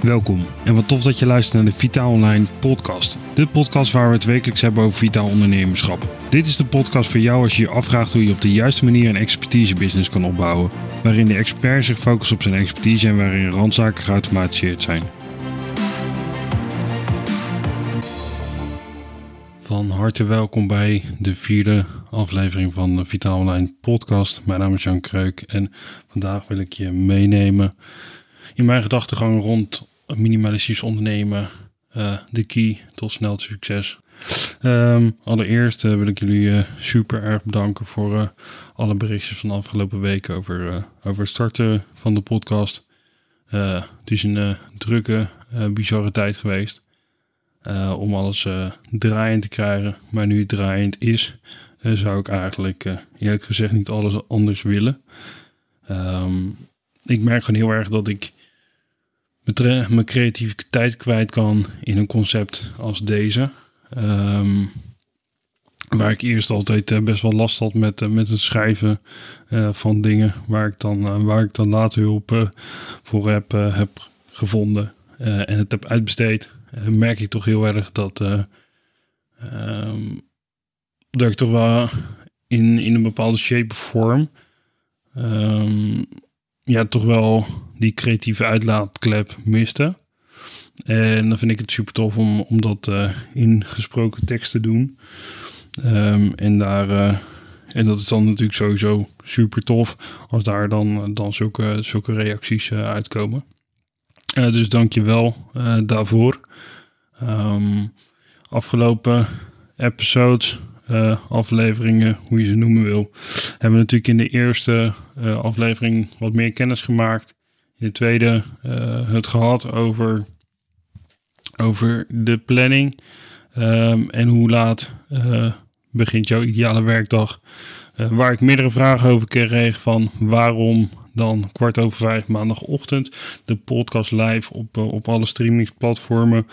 Welkom en wat tof dat je luistert naar de Vitaal Online podcast. De podcast waar we het wekelijks hebben over vitaal ondernemerschap. Dit is de podcast voor jou als je je afvraagt hoe je op de juiste manier een expertise business kan opbouwen. Waarin de expert zich focust op zijn expertise en waarin randzaken geautomatiseerd zijn. Van harte welkom bij de vierde aflevering van de Vitaal Online podcast. Mijn naam is Jan Kreuk en vandaag wil ik je meenemen in mijn gedachtegang rond minimalistisch ondernemen. Uh, de key tot snel succes. Um, allereerst uh, wil ik jullie uh, super erg bedanken voor alle berichtjes van de afgelopen weken over, over het starten van de podcast. het is een drukke, bizarre tijd geweest om alles draaiend te krijgen. Maar nu het draaiend is, zou ik eigenlijk eerlijk gezegd niet alles anders willen. Um, ik merk gewoon heel erg dat ik mijn creativiteit kwijt kan in een concept als deze. Um, waar ik eerst altijd uh, best wel last had met, uh, met het schrijven uh, van dingen. Waar ik dan, waar ik dan later hulp voor heb, heb gevonden en het heb uitbesteed. merk ik toch heel erg dat, um, dat ik toch wel in, in een bepaalde shape of vorm. Um, ja, toch wel die creatieve uitlaatklep miste. En dan vind ik het super tof om, om dat uh, in gesproken tekst te doen. Um, en, daar, uh, en dat is dan natuurlijk sowieso super tof als daar dan, dan zulke, zulke reacties uitkomen. dus dank je wel daarvoor. Um, afgelopen episodes uh, afleveringen, hoe je ze noemen wil, hebben we natuurlijk in de eerste uh, aflevering wat meer kennis gemaakt. In de tweede uh, het gehad over, over de planning um, en hoe laat begint jouw ideale werkdag. waar ik meerdere vragen over kreeg van waarom dan kwart over vijf maandagochtend de podcast live op, op alle streamingsplatformen.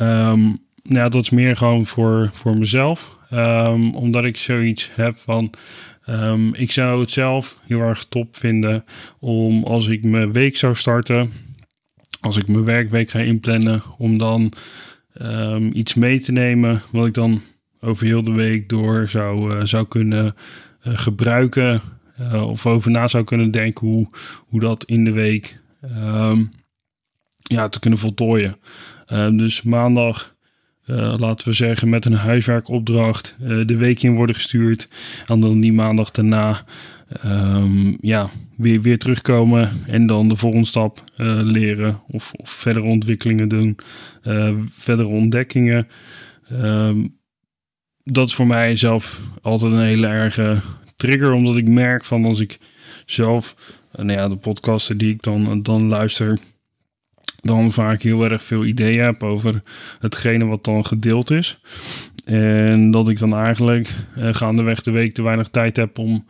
Um, nou, dat is meer gewoon voor, voor mezelf. Um, omdat ik zoiets heb van. Um, ik zou het zelf heel erg top vinden om als ik mijn week zou starten, als ik mijn werkweek ga inplannen, om dan um, iets mee te nemen wat ik dan over heel de week door zou, uh, zou kunnen uh, gebruiken. Uh, of over na zou kunnen denken hoe, hoe dat in de week ja, te kunnen voltooien. dus maandag uh, laten we zeggen, met een huiswerkopdracht uh, de week in worden gestuurd. En dan die maandag daarna um, ja, weer, weer terugkomen en dan de volgende stap uh, leren of, of verdere ontwikkelingen doen, verdere ontdekkingen. Um, dat is voor mij zelf altijd een hele erge trigger, omdat ik merk van als ik zelf, nou ja, de podcasten die ik dan, dan luister, dan vaak heel erg veel ideeën heb over hetgene wat dan gedeeld is. En dat ik dan eigenlijk uh, gaandeweg de week te weinig tijd heb om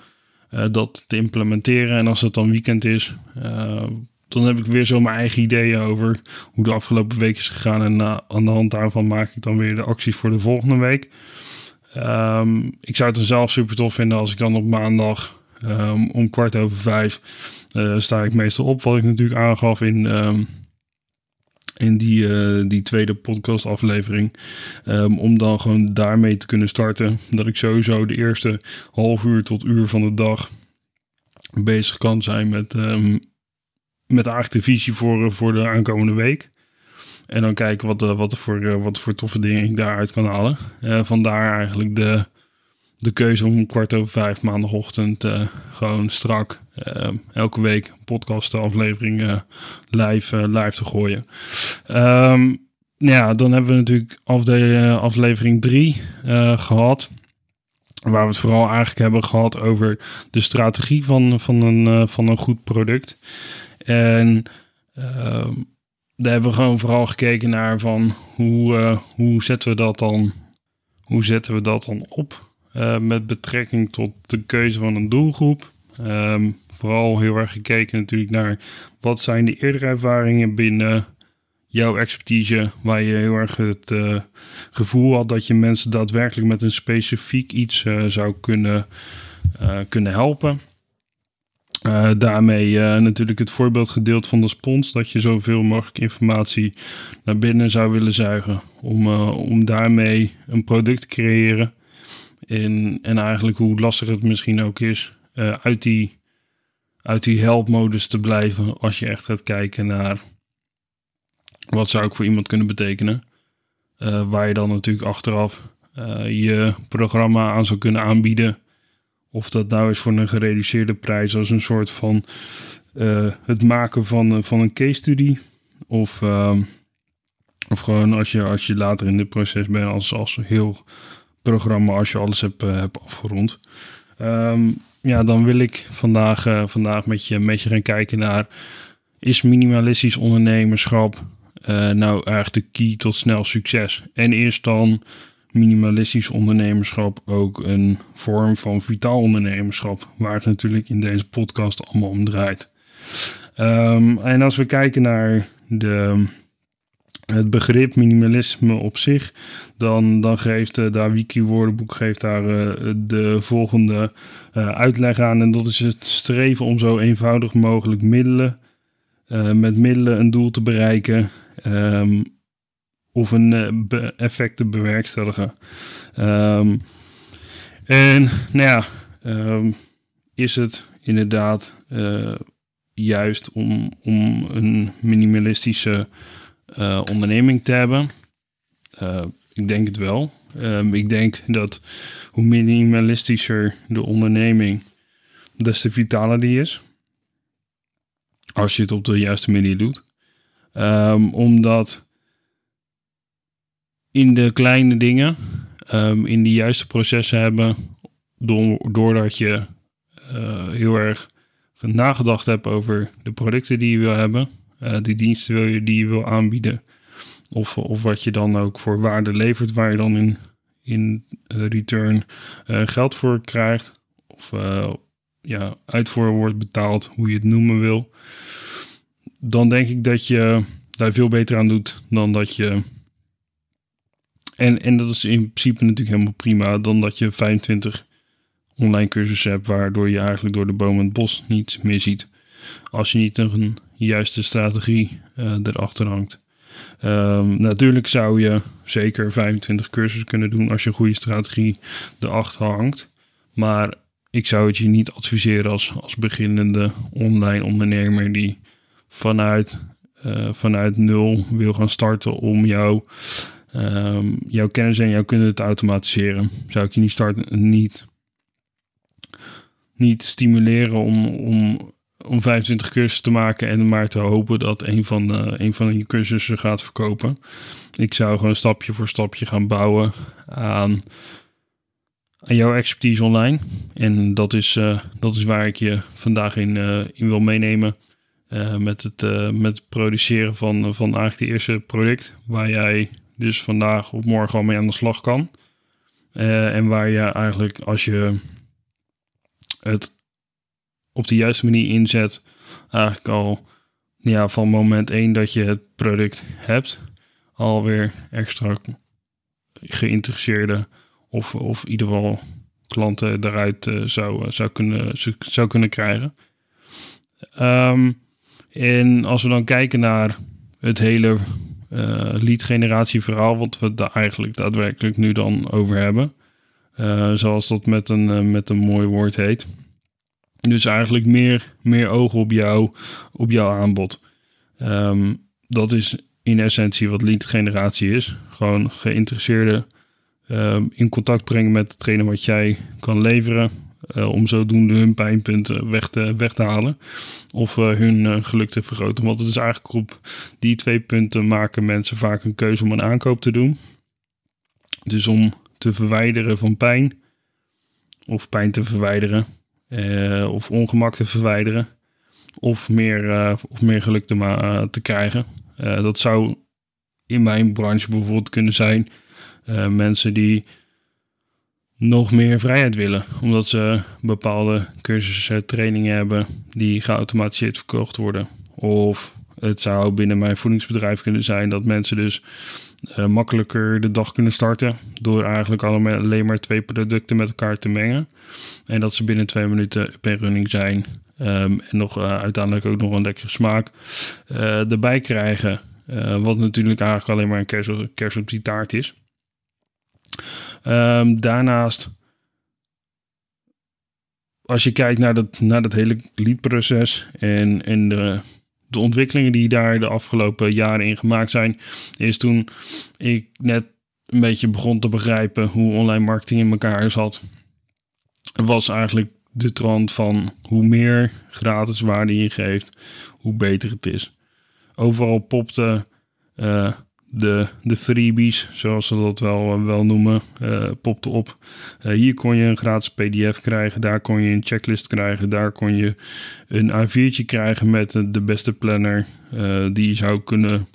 uh, dat te implementeren. En als het dan weekend is, uh, dan heb ik weer zo mijn eigen ideeën over hoe de afgelopen week is gegaan. En aan de hand daarvan maak ik dan weer de acties voor de volgende week. Um, ik zou het dan zelf super tof vinden als ik dan op maandag um, om kwart over vijf sta ik meestal op. Wat ik natuurlijk aangaf in... Um, in die, uh, die tweede podcastaflevering. Um, om dan gewoon daarmee te kunnen starten. Dat ik sowieso de eerste half uur tot uur van de dag bezig kan zijn met, um, met de visie voor, uh, voor de aankomende week. En dan kijken wat, uh, wat, voor, wat voor toffe dingen ik daaruit kan halen. vandaar eigenlijk de, de keuze om kwart over vijf maandagochtend uh, gewoon strak uh, elke week een podcast aflevering uh, live, live te gooien. Um, ja, dan hebben we natuurlijk aflevering 3 gehad. Waar we het vooral eigenlijk hebben gehad over de strategie van, van, een, van een goed product. En ehm, daar hebben we gewoon vooral gekeken naar van hoe, hoe zetten we dat dan, hoe zetten we dat dan op? Uh, met betrekking tot de keuze van een doelgroep. Um, vooral heel erg gekeken natuurlijk naar wat zijn de eerdere ervaringen binnen jouw expertise, waar je heel erg het uh, gevoel had dat je mensen daadwerkelijk met een specifiek iets uh, zou kunnen, kunnen helpen. Daarmee natuurlijk het voorbeeld gedeeld van de spons. Dat je zoveel mogelijk informatie naar binnen zou willen zuigen. Om, om daarmee een product te creëren. En, en eigenlijk hoe lastig het misschien ook is. uit, die, uit die helpmodus te blijven. Als je echt gaat kijken naar. Wat zou ik voor iemand kunnen betekenen. waar je dan natuurlijk achteraf je programma aan zou kunnen aanbieden of dat nou is voor een gereduceerde prijs als een soort van het maken van, van een case study. Of, uh, of gewoon als je, als je later in dit proces bent als, als heel programma, als je alles hebt, uh, hebt afgerond. Um, ja, dan wil ik vandaag, vandaag met, je, met je gaan kijken naar... is minimalistisch ondernemerschap nou eigenlijk de key tot snel succes? En eerst dan minimalistisch ondernemerschap ook een vorm van vitaal ondernemerschap, waar het natuurlijk in deze podcast allemaal om draait. Um, en als we kijken naar de, het begrip minimalisme op zich, dan, dan geeft uh, daar Wiki Woordenboek geeft daar uh, de volgende uh, uitleg aan. En dat is het streven om zo eenvoudig mogelijk middelen, met middelen een doel te bereiken. Um, of een effect te bewerkstelligen. Um, en nou ja, um, is het inderdaad juist om, om een minimalistische uh, onderneming te hebben? ik denk het wel. Um, ik denk dat hoe minimalistischer de onderneming, des te vitaler die is. Als je het op de juiste manier doet. omdat in de kleine dingen, um, in de juiste processen hebben, doordat je uh, heel erg nagedacht hebt over de producten die je wil hebben, die diensten wil je, die je wil aanbieden, of, of wat je dan ook voor waarde levert, waar je dan in, in return uh, geld voor krijgt, of ja, uitvoer wordt betaald, hoe je het noemen wil, dan denk ik dat je daar veel beter aan doet dan dat je en, en dat is in principe natuurlijk helemaal prima, dan dat je 25 online cursussen hebt, waardoor je eigenlijk door de boom en het bos niet meer ziet. Als je niet een juiste strategie uh, erachter hangt. Um, natuurlijk zou je zeker 25 cursussen kunnen doen als je een goede strategie erachter hangt. Maar ik zou het je niet adviseren als, als beginnende online ondernemer die vanuit, uh, vanuit nul wil gaan starten om jouw um, jouw kennis en jouw kunde te automatiseren. Zou ik je niet, starten, niet, niet stimuleren om, om, om 25 cursussen te maken en maar te hopen dat een van, de, een van je cursussen gaat verkopen. Ik zou gewoon stapje voor stapje gaan bouwen aan, aan jouw expertise online. En dat is, uh, dat is waar ik je vandaag in, uh, in wil meenemen. Met, het, met het produceren van, van eigenlijk de eerste product waar jij dus vandaag of morgen al mee aan de slag kan. En waar je eigenlijk als je het op de juiste manier inzet, eigenlijk al ja, van moment 1 dat je het product hebt, alweer extra geïnteresseerde of, of in ieder geval klanten daaruit uh, zou, zou, kunnen, zou kunnen krijgen. Um, en als we dan kijken naar het hele uh, lead generatie verhaal, wat we daar eigenlijk daadwerkelijk nu dan over hebben. Zoals dat met een, met een mooi woord heet. Dus eigenlijk meer, meer ogen op jou, op jouw aanbod. Um, dat is in essentie wat lead generatie is. Gewoon geïnteresseerde um, in contact brengen met hetgene wat jij kan leveren. Uh, om zodoende hun pijnpunten weg te, weg te halen. Of uh, hun uh, geluk te vergroten. Want het is eigenlijk op die twee punten maken mensen vaak een keuze om een aankoop te doen. Dus om te verwijderen van pijn. Of pijn te verwijderen. Of ongemak te verwijderen. Of meer, of meer geluk te, te krijgen. dat zou in mijn branche bijvoorbeeld kunnen zijn. mensen die nog meer vrijheid willen. Omdat ze bepaalde cursussen, trainingen hebben die geautomatiseerd verkocht worden. Of het zou binnen mijn voedingsbedrijf kunnen zijn dat mensen dus uh, makkelijker de dag kunnen starten. Door eigenlijk alleen maar twee producten met elkaar te mengen. En dat ze binnen twee minuten per running zijn. ehm, en nog uiteindelijk ook nog een lekkere smaak erbij krijgen. wat natuurlijk eigenlijk alleen maar een kers, op die taart is. Um, daarnaast, als je kijkt naar dat, naar dat hele liedproces en, en de, de ontwikkelingen die daar de afgelopen jaren in gemaakt zijn, is toen ik net een beetje begon te begrijpen hoe online marketing in elkaar zat, was eigenlijk de trend van hoe meer gratis waarde je geeft, hoe beter het is. Overal popte uh, de, de freebies, zoals ze dat wel, eh, wel noemen, uh, popte op. Uh, hier kon je een gratis PDF krijgen, daar kon je een checklist krijgen, daar kon je een A4'tje krijgen met de beste planner die je zou kunnen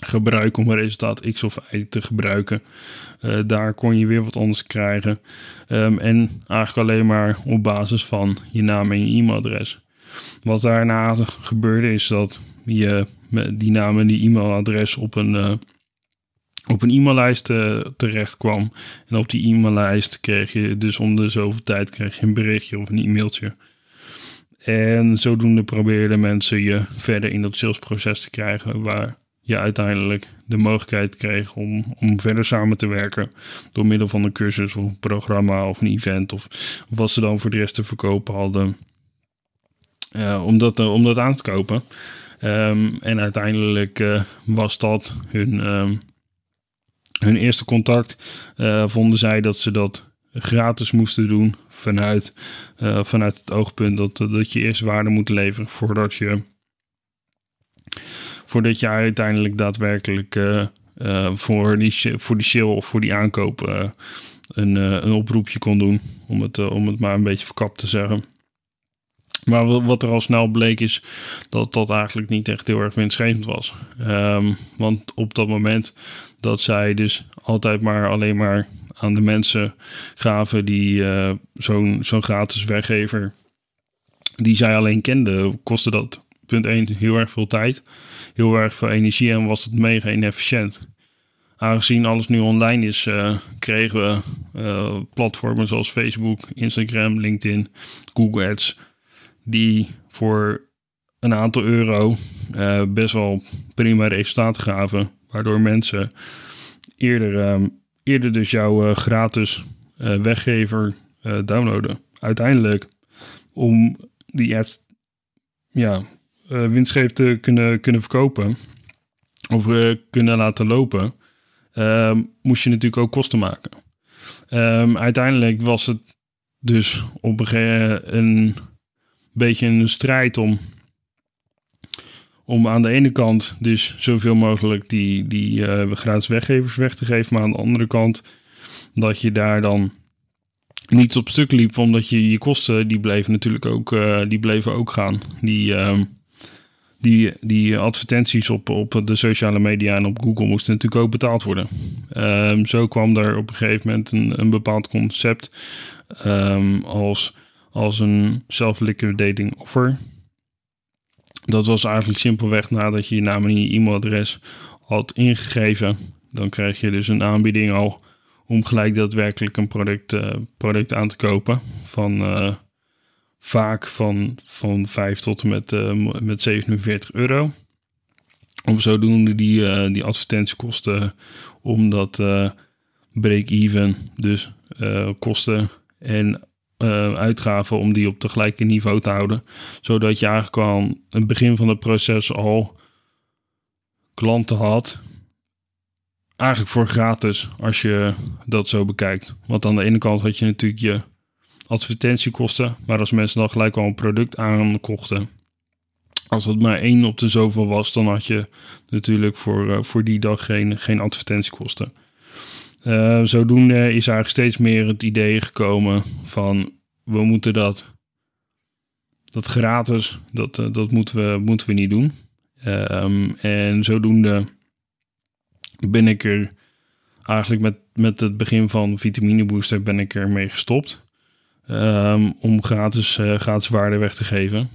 gebruiken om resultaat X of Y te gebruiken. daar kon je weer wat anders krijgen. Um, en eigenlijk alleen maar op basis van je naam en je e-mailadres. Wat daarna gebeurde is dat je die naam en die e-mailadres op een, uh, op een e-maillijst uh, terecht kwam. En op die e-maillijst kreeg je dus om de zoveel tijd kreeg je een berichtje of een e-mailtje. En zodoende probeerden mensen je verder in dat salesproces te krijgen, waar je uiteindelijk de mogelijkheid kreeg om, om verder samen te werken. Door middel van een cursus of een programma of een event of wat ze dan voor de rest te verkopen hadden. Uh, om, dat, om dat aan te kopen. Um, en uiteindelijk uh, was dat hun, um, hun eerste contact. Uh, vonden zij dat ze dat gratis moesten doen vanuit, uh, vanuit het oogpunt dat, dat je eerst waarde moet leveren voordat je, voordat je uiteindelijk daadwerkelijk voor, die, voor die sale of voor die aankoop een, een oproepje kon doen. Om het, om het maar een beetje verkapt te zeggen. Maar wat er al snel bleek is dat dat eigenlijk niet echt heel erg winstgevend was. Um, want op dat moment dat zij dus altijd maar alleen maar aan de mensen gaven die uh, zo'n zo'n gratis weggever die zij alleen kenden, kostte dat punt 1 heel erg veel tijd, heel erg veel energie en was het mega inefficiënt. Aangezien alles nu online is, uh, kregen we uh, platformen zoals Facebook, Instagram, LinkedIn, Google Ads die voor een aantal euro uh, best wel prima resultaten gaven. Waardoor mensen eerder, uh, eerder dus jouw uh, gratis weggever downloaden. Uiteindelijk om die ads ja, winstgevend te kunnen, kunnen verkopen of kunnen laten lopen, ehm, moest je natuurlijk ook kosten maken. Um, uiteindelijk was het dus op een, een beetje een strijd om. Om aan de ene kant dus zoveel mogelijk die, die uh, gratis weggevers weg te geven. Maar aan de andere kant dat je daar dan niet op stuk liep. Omdat je, je kosten die bleven natuurlijk ook, uh, die bleven ook gaan. Die, uh, die, die advertenties op, op de sociale media en op Google moesten natuurlijk ook betaald worden. Um, zo kwam er op een gegeven moment een, een bepaald concept um, als als een self-liquidating offer. Dat was eigenlijk simpelweg nadat je je naam en je e-mailadres had ingegeven. Dan krijg je dus een aanbieding al om gelijk daadwerkelijk een product, uh, product aan te kopen. Van uh, vaak van, van 5 tot en met, uh, met 47 euro. Om zodoende die, die advertentiekosten om dat break-even, dus kosten en uh, uitgaven om die op tegelijkertijd niveau te houden. Zodat je eigenlijk aan het begin van het proces al klanten had. Eigenlijk voor gratis als je dat zo bekijkt. Want aan de ene kant had je natuurlijk je advertentiekosten. Maar als mensen dan gelijk al een product aankochten. Als het maar één op de zoveel was, dan had je natuurlijk voor, uh, voor die dag geen, geen advertentiekosten. Uh, zodoende is eigenlijk steeds meer het idee gekomen van we moeten dat, dat gratis, dat, uh, dat moeten, we, moeten we niet doen. Um, en zodoende ben ik er eigenlijk met, met het begin van Vitamine Booster ben ik ermee gestopt. Um, om gratis, uh, gratis waarde weg te geven.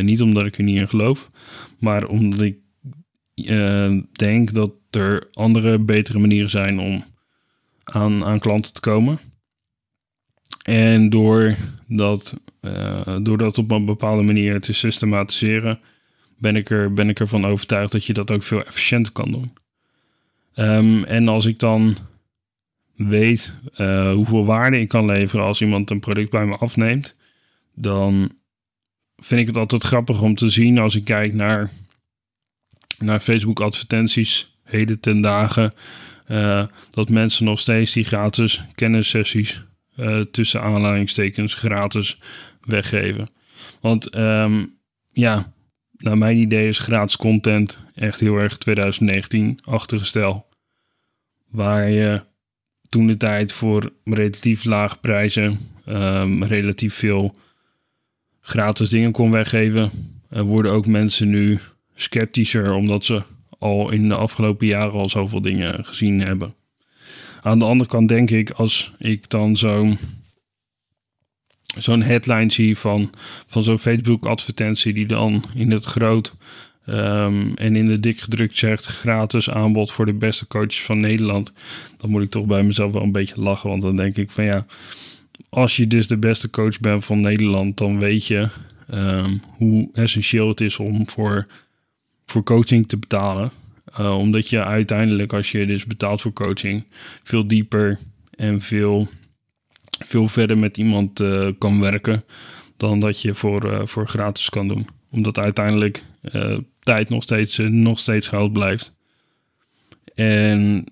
niet omdat ik er niet in geloof, maar omdat ik denk dat er andere, betere manieren zijn om aan, aan klanten te komen. En door dat, uh, door dat op een bepaalde manier te systematiseren, ben ik, er, ben ik ervan overtuigd dat je dat ook veel efficiënter kan doen. Um, en als ik dan weet uh, hoeveel waarde ik kan leveren als iemand een product bij me afneemt, dan vind ik het altijd grappig om te zien als ik kijk naar, naar Facebook advertenties heden ten dagen. Uh, dat mensen nog steeds die gratis kennissessies uh, tussen aanleidingstekens gratis weggeven. Want um, ja, naar mijn idee is gratis content echt heel erg 2019-achtige stijl. Waar je toen de tijd voor relatief lage prijzen um, relatief veel gratis dingen kon weggeven, uh, worden ook mensen nu sceptischer omdat ze al in de afgelopen jaren al zoveel dingen gezien hebben. Aan de andere kant denk ik, als ik dan zo'n zo'n headline zie van, van zo'n Facebook-advertentie die dan in het groot um, en in de dik gedrukt zegt gratis aanbod voor de beste coaches van Nederland, dan moet ik toch bij mezelf wel een beetje lachen, want dan denk ik van ja, als je dus de beste coach bent van Nederland, dan weet je um, hoe essentieel het is om voor, voor coaching te betalen. Uh, omdat je uiteindelijk, als je dus betaalt voor coaching, veel dieper en veel, veel verder met iemand uh, kan werken dan dat je voor, uh, voor gratis kan doen. Omdat uiteindelijk tijd nog steeds, nog steeds geld blijft. En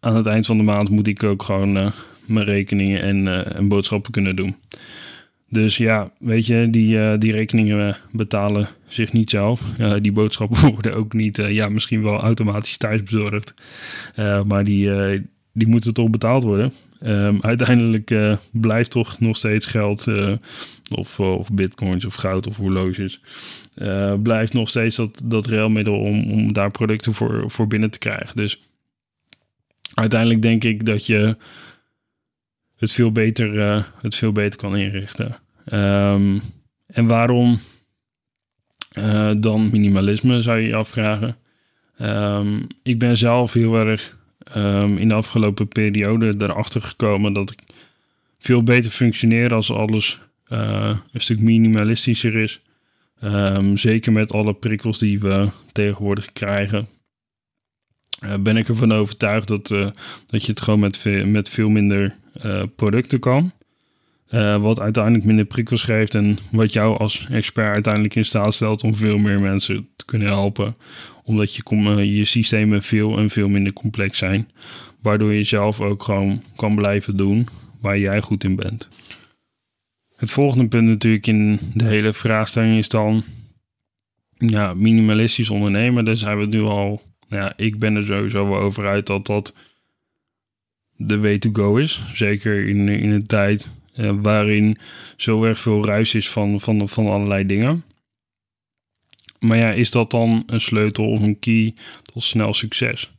aan het eind van de maand moet ik ook gewoon mijn rekeningen en, en boodschappen kunnen doen. Dus ja, weet je, die, uh, die rekeningen betalen zich niet zelf. Uh, die boodschappen worden ook niet, ja, misschien wel automatisch thuis bezorgd. maar die, die moeten toch betaald worden. Um, uiteindelijk blijft toch nog steeds geld, of, of bitcoins of goud of horloges. blijft nog steeds dat, dat railmiddel om, om daar producten voor, voor binnen te krijgen. Dus uiteindelijk denk ik dat je het veel beter, uh, het veel beter kan inrichten. Um, en waarom uh, dan minimalisme, zou je je afvragen. Um, ik ben zelf heel erg um, in de afgelopen periode erachter gekomen dat ik veel beter functioneer als alles uh, een stuk minimalistischer is. zeker met alle prikkels die we tegenwoordig krijgen. Uh, ben ik ervan overtuigd dat, dat je het gewoon met, met veel minder uh, producten kan. Wat uiteindelijk minder prikkels geeft en wat jou als expert uiteindelijk in staat stelt om veel meer mensen te kunnen helpen. Omdat je, uh, je systemen veel en veel minder complex zijn. Waardoor je zelf ook gewoon kan blijven doen waar jij goed in bent. Het volgende punt natuurlijk in de hele vraagstelling is dan ja, minimalistisch ondernemen. Daar zijn we nu al, ja, ik ben er sowieso wel over uit dat dat de way to go is. Zeker in, in een tijd uh, waarin zo erg veel ruis is van, van, van allerlei dingen. Maar ja, is dat dan een sleutel of een key tot snel succes?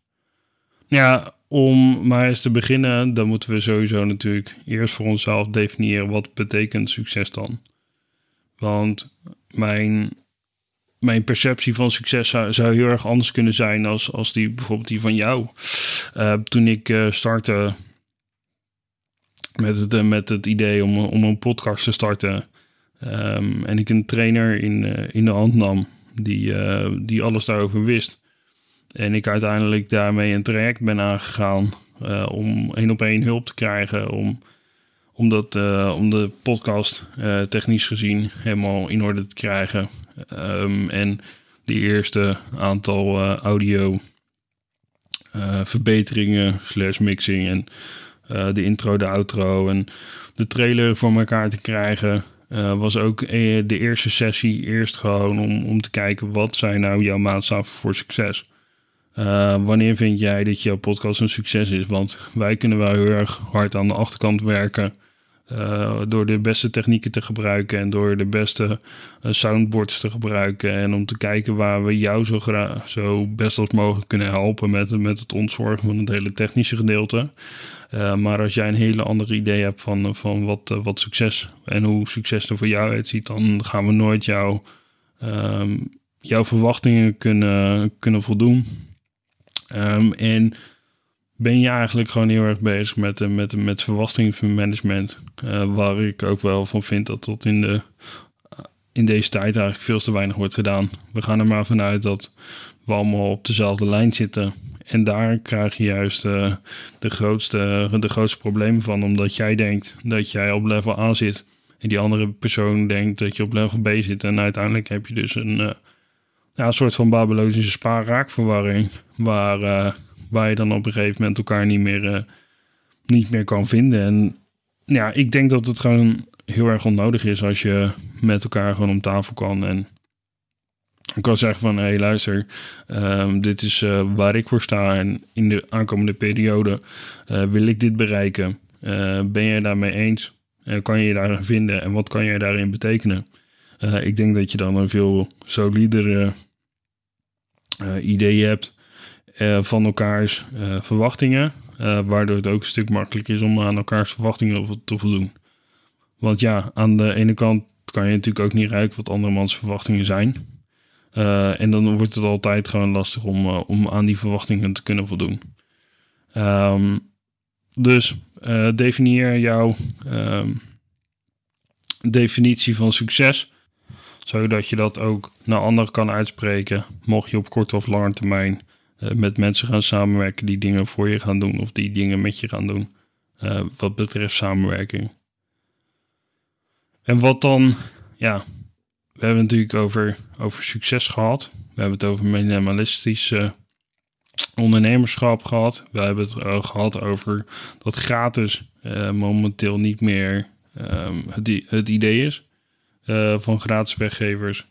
Ja, om maar eens te beginnen, dan moeten we sowieso natuurlijk eerst voor onszelf definiëren wat betekent succes dan. Want mijn mijn perceptie van succes zou, heel erg anders kunnen zijn als, als die bijvoorbeeld die van jou. Uh, toen ik uh, startte met het, uh, met het idee om, om een podcast te starten. Um, en ik een trainer in, in de hand nam die, die alles daarover wist. En ik uiteindelijk daarmee een traject ben aangegaan om één op één hulp te krijgen. Om, om, dat, om de podcast technisch gezien helemaal in orde te krijgen. Um, en de eerste aantal uh, audio uh, verbeteringen slash mixing en uh, de intro, de outro en de trailer voor elkaar te krijgen. was ook de eerste sessie eerst gewoon om, om te kijken wat zijn nou jouw maatstaven voor succes. wanneer vind jij dat jouw podcast een succes is? Want wij kunnen wel heel erg hard aan de achterkant werken. Uh, door de beste technieken te gebruiken en door de beste uh, soundboards te gebruiken. En om te kijken waar we jou zo, zo best als mogelijk kunnen helpen met, met het ontzorgen van het hele technische gedeelte. Uh, maar als jij een hele andere idee hebt van, van wat, wat succes en hoe succes er voor jou uitziet, dan gaan we nooit um, jouw verwachtingen kunnen, kunnen voldoen. Um, en ben je eigenlijk gewoon heel erg bezig met, uh, met, met verwachtingsmanagement. Uh, waar ik ook wel van vind dat tot in, de, in deze tijd eigenlijk veel te weinig wordt gedaan. We gaan er maar vanuit dat we allemaal op dezelfde lijn zitten. En daar krijg je juist de, grootste, de grootste problemen van. Omdat jij denkt dat jij op level A zit. En die andere persoon denkt dat je op level B zit. En uiteindelijk heb je dus een, ja, een soort van Babylonische spaarraakverwarring. Waar, waar je dan op een gegeven moment elkaar niet meer, niet meer kan vinden. En ja, ik denk dat het gewoon heel erg onnodig is als je met elkaar gewoon om tafel kan. En ik kan zeggen van, hé hey, luister, um, dit is uh, waar ik voor sta en in de aankomende periode uh, wil ik dit bereiken. Uh, ben je daarmee eens? kan je je daarin vinden en wat kan je daarin betekenen? ik denk dat je dan een veel solidere idee hebt van elkaars verwachtingen, waardoor het ook een stuk makkelijker is om aan elkaars verwachtingen te voldoen. Want ja, aan de ene kant kan je natuurlijk ook niet ruiken wat andermans verwachtingen zijn. Uh, en dan wordt het altijd gewoon lastig om, uh, om aan die verwachtingen te kunnen voldoen. Um, dus uh, definieer jouw um, definitie van succes, zodat je dat ook naar anderen kan uitspreken, mocht je op korte of lange termijn met mensen gaan samenwerken die dingen voor je gaan doen of die dingen met je gaan doen, wat betreft samenwerking. En wat dan, ja, we hebben het natuurlijk over, over succes gehad. We hebben het over minimalistisch ondernemerschap gehad. We hebben het gehad over dat gratis uh, momenteel niet meer um, het, het, idee is van gratis weggevers.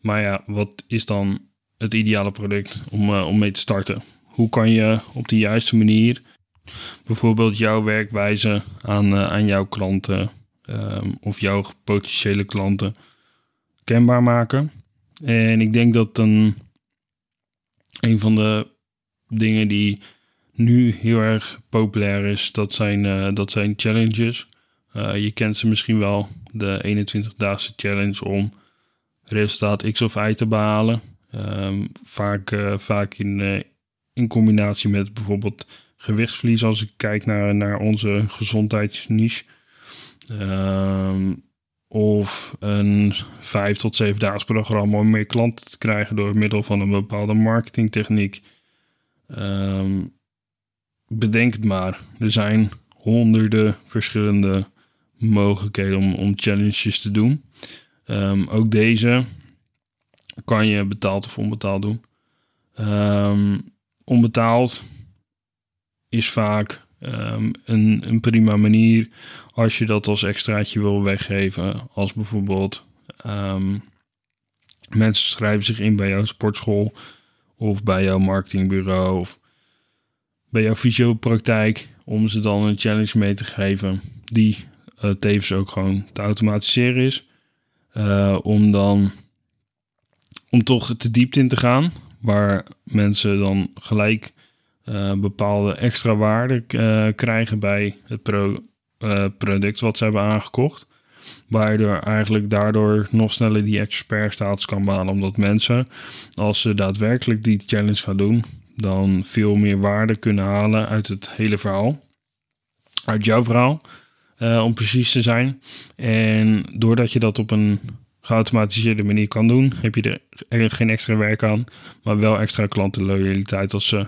Maar ja, wat is dan het ideale product om, om mee te starten? Hoe kan je op de juiste manier bijvoorbeeld jouw werkwijze aan, aan jouw klanten um, of jouw potentiële klanten kenbaar maken. En ik denk dat een, een van de dingen die nu heel erg populair is, dat zijn, uh, dat zijn challenges. Je kent ze misschien wel, de 21-daagse challenge om resultaat X of Y te behalen. Um, vaak, uh, vaak in, in combinatie met bijvoorbeeld gewichtsverlies, als ik kijk naar, naar onze gezondheidsniche. Um, of een vijf tot zeven daags programma om meer klanten te krijgen door middel van een bepaalde marketingtechniek. Um, bedenk het maar. Er zijn honderden verschillende mogelijkheden om, om challenges te doen. Ook deze kan je betaald of onbetaald doen. Um, onbetaald is vaak um, een, een prima manier als je dat als extraatje wil weggeven. Als bijvoorbeeld um, mensen schrijven zich in bij jouw sportschool of bij jouw marketingbureau of bij jouw fysiopraktijk om ze dan een challenge mee te geven die uh, tevens ook gewoon te automatiseren is. Uh, om dan om toch te diepte in te gaan, waar mensen dan gelijk uh, bepaalde extra waarde krijgen bij het pro uh, product wat ze hebben aangekocht. Waardoor eigenlijk daardoor nog sneller die expertstatus kan behalen. Omdat mensen, als ze daadwerkelijk die challenge gaan doen, dan veel meer waarde kunnen halen uit het hele verhaal. Uit jouw verhaal, om precies te zijn. En doordat je dat op een geautomatiseerde manier kan doen, heb je er geen extra werk aan, maar wel extra klantenloyaliteit als ze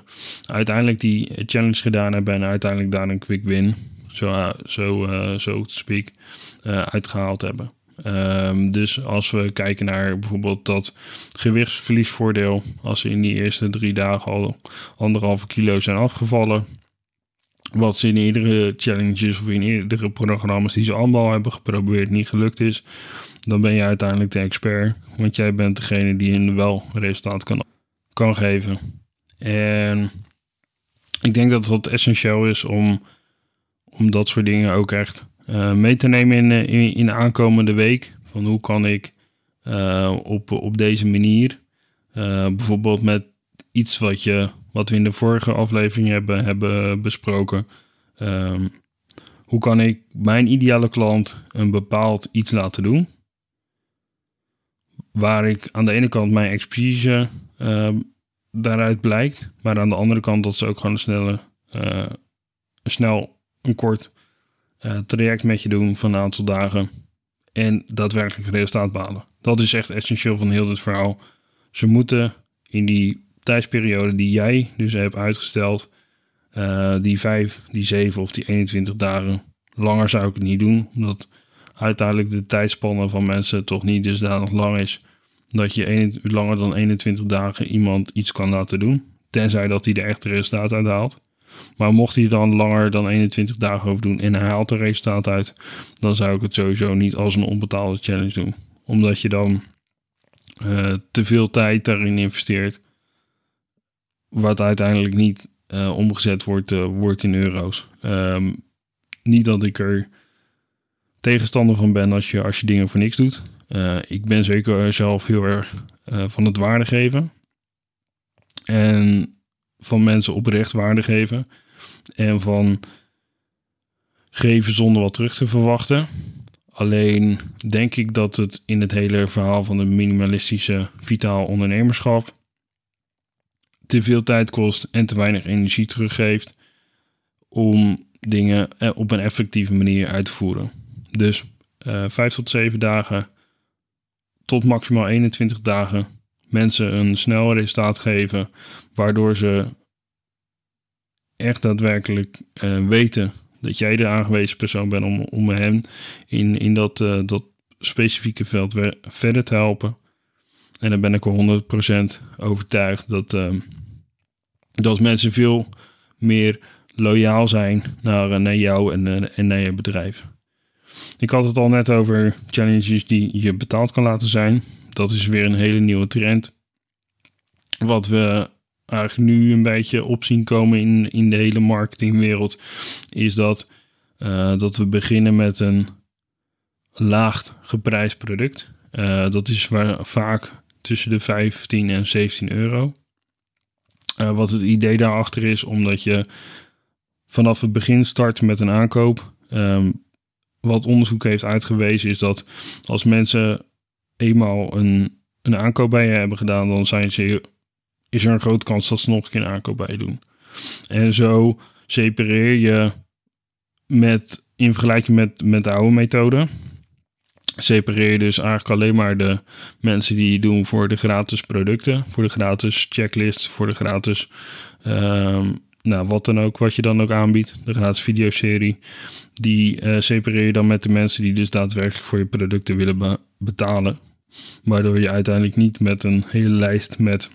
uiteindelijk die challenge gedaan hebben en uiteindelijk daar een quick win zo, zo, uh, zo te speak, uh, uitgehaald hebben. Um, dus als we kijken naar bijvoorbeeld dat gewichtsverliesvoordeel, als ze in die eerste drie dagen al anderhalve kilo zijn afgevallen, wat ze in eerdere challenges of in eerdere programma's die ze allemaal hebben geprobeerd niet gelukt is, dan ben je uiteindelijk de expert, want jij bent degene die in wel resultaat kan, kan geven. En ik denk dat het essentieel is om om dat soort dingen ook echt uh, mee te nemen in, eh, in, in, de aankomende week. Van hoe kan ik uh, op, op deze manier, bijvoorbeeld met iets wat, je, wat we in de vorige aflevering hebben, hebben besproken. Um, hoe kan ik mijn ideale klant een bepaald iets laten doen? Waar ik aan de ene kant mijn expertise daaruit blijkt, maar aan de andere kant dat ze ook gewoon een snelle uh, snel een kort uh, traject met je doen van een aantal dagen en daadwerkelijk resultaat behalen. Dat is echt essentieel van heel dit verhaal. Ze moeten in die tijdsperiode die jij dus hebt uitgesteld, uh, die 5, die 7 of die 21 dagen, langer zou ik het niet doen, omdat uiteindelijk de tijdspanne van mensen toch niet dusdanig lang is dat je langer dan 21 dagen iemand iets kan laten doen. Tenzij dat hij de echte resultaat uithaalt. Maar mocht hij dan langer dan 21 dagen over doen en hij haalt er resultaat uit, dan zou ik het sowieso niet als een onbetaalde challenge doen. Omdat je dan uh, te veel tijd daarin investeert, wat uiteindelijk niet uh, omgezet wordt, uh, wordt in euro's. Um, niet dat ik er tegenstander van ben als je, als je dingen voor niks doet. ik ben zeker zelf heel erg van het waarde geven. En van mensen oprecht waarde geven. En van geven zonder wat terug te verwachten. Alleen denk ik dat het in het hele verhaal van de minimalistische vitaal ondernemerschap te veel tijd kost en te weinig energie teruggeeft om dingen eh, op een effectieve manier uit te voeren. Dus uh, 5 tot 7 dagen tot maximaal 21 dagen mensen een snel resultaat geven, waardoor ze echt daadwerkelijk uh, weten dat jij de aangewezen persoon bent om, om hen in, in dat, uh, dat specifieke veld verder te helpen. En dan ben ik er 100% overtuigd dat, uh, dat mensen veel meer loyaal zijn naar, naar jou en, en naar je bedrijf. Ik had het al net over challenges die je betaald kan laten zijn dat is weer een hele nieuwe trend. Wat we eigenlijk nu een beetje op zien komen in, in de hele marketingwereld, is dat, uh, dat we beginnen met een laag geprijsd product. Uh, dat is waar, vaak tussen de 15 en 17 euro. Uh, wat het idee daarachter is, omdat je vanaf het begin start met een aankoop. Um, wat onderzoek heeft uitgewezen is dat als mensen eenmaal een, een aankoop bij je hebben gedaan, dan zijn ze, is er een grote kans dat ze nog een keer een aankoop bij je doen. En zo separeer je met, in vergelijking met, met de oude methode, separeer je dus eigenlijk alleen maar de mensen die doen voor de gratis producten, voor de gratis checklist, voor de gratis, uh, nou wat dan ook, wat je dan ook aanbiedt, de gratis videoserie. Die uh, separeer je dan met de mensen die dus daadwerkelijk voor je producten willen be betalen. Waardoor je uiteindelijk niet met een hele lijst met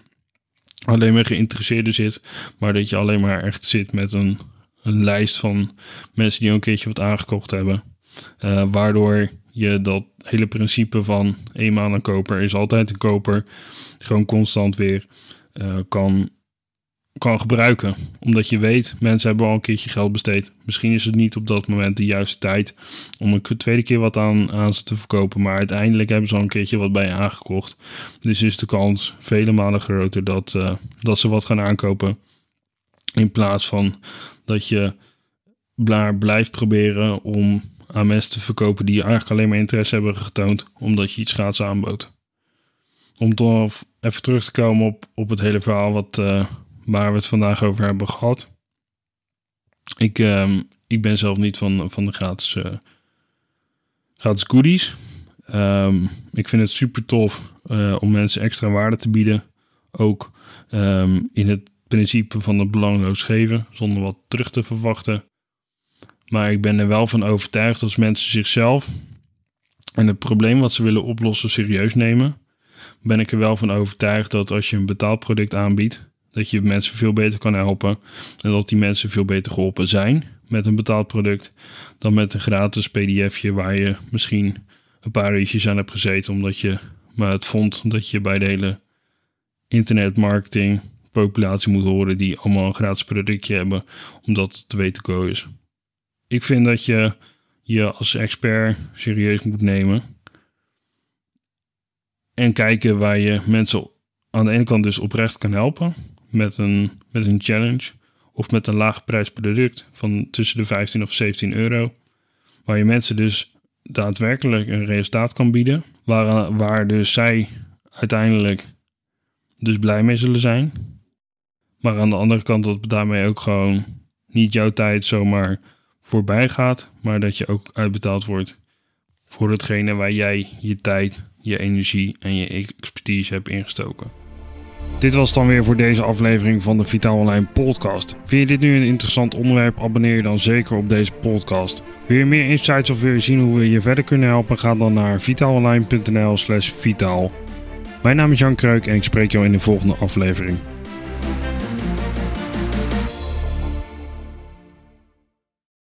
alleen maar geïnteresseerden zit, maar dat je alleen maar echt zit met een, een lijst van mensen die een keertje wat aangekocht hebben. Uh, waardoor je dat hele principe van eenmaal een koper is altijd een koper, gewoon constant weer uh, kan kan gebruiken. Omdat je weet, mensen hebben al een keertje geld besteed. Misschien is het niet op dat moment de juiste tijd om een tweede keer wat aan, aan ze te verkopen. Maar uiteindelijk hebben ze al een keertje wat bij je aangekocht. Dus is de kans vele malen groter dat, uh, dat ze wat gaan aankopen. In plaats van dat je blijft proberen om aan mensen te verkopen die eigenlijk alleen maar interesse hebben getoond. Omdat je iets gratis aanbood. Om toch even terug te komen op, op het hele verhaal wat... Uh, waar we het vandaag over hebben gehad. Ik, uh, ik ben zelf niet van, van de gratis, uh, gratis goodies. Um, ik vind het super tof uh, om mensen extra waarde te bieden. Ook um, in het principe van het belangloos geven, zonder wat terug te verwachten. Maar ik ben er wel van overtuigd dat mensen zichzelf en het probleem wat ze willen oplossen serieus nemen. Ben ik er wel van overtuigd dat als je een betaald product aanbiedt, dat je mensen veel beter kan helpen. En dat die mensen veel beter geholpen zijn met een betaald product. Dan met een gratis pdfje waar je misschien een paar uurtjes aan hebt gezeten. Omdat je maar het vond dat je bij de hele internetmarketing populatie moet horen die allemaal een gratis productje hebben. Omdat het te weten komen is. Ik vind dat je je als expert serieus moet nemen. En kijken waar je mensen aan de ene kant dus oprecht kan helpen met een, met een challenge of met een laag prijs product van tussen de 15 of 17 euro. Waar je mensen dus daadwerkelijk een resultaat kan bieden. Waar, waar dus zij uiteindelijk dus blij mee zullen zijn. Maar aan de andere kant dat daarmee ook gewoon niet jouw tijd zomaar voorbij gaat, maar dat je ook uitbetaald wordt voor hetgene waar jij je tijd, je energie en je expertise hebt ingestoken. Dit was dan weer voor deze aflevering van de Vitaal Online podcast. Vind je dit nu een interessant onderwerp? Abonneer je dan zeker op deze podcast. Wil je meer insights of wil je zien hoe we je verder kunnen helpen? Ga dan naar vitaalonline.nl slash vitaal. Mijn naam is Jan Kreuk en ik spreek jou in de volgende aflevering.